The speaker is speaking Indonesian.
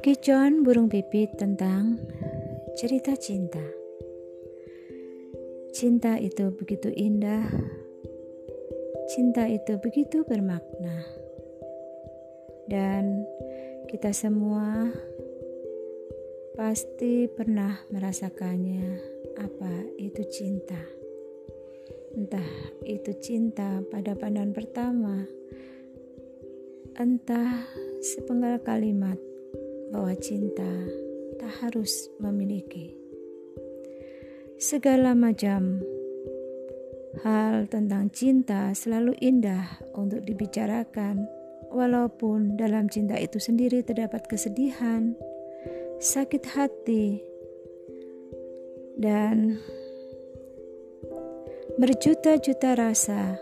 Kicauan burung pipit tentang cerita cinta. Cinta itu begitu indah. Cinta itu begitu bermakna. Dan kita semua pasti pernah merasakannya apa itu cinta. Entah itu cinta pada pandangan pertama, entah sepenggal kalimat bahwa cinta tak harus memiliki. Segala macam hal tentang cinta selalu indah untuk dibicarakan, walaupun dalam cinta itu sendiri terdapat kesedihan, sakit hati, dan berjuta-juta rasa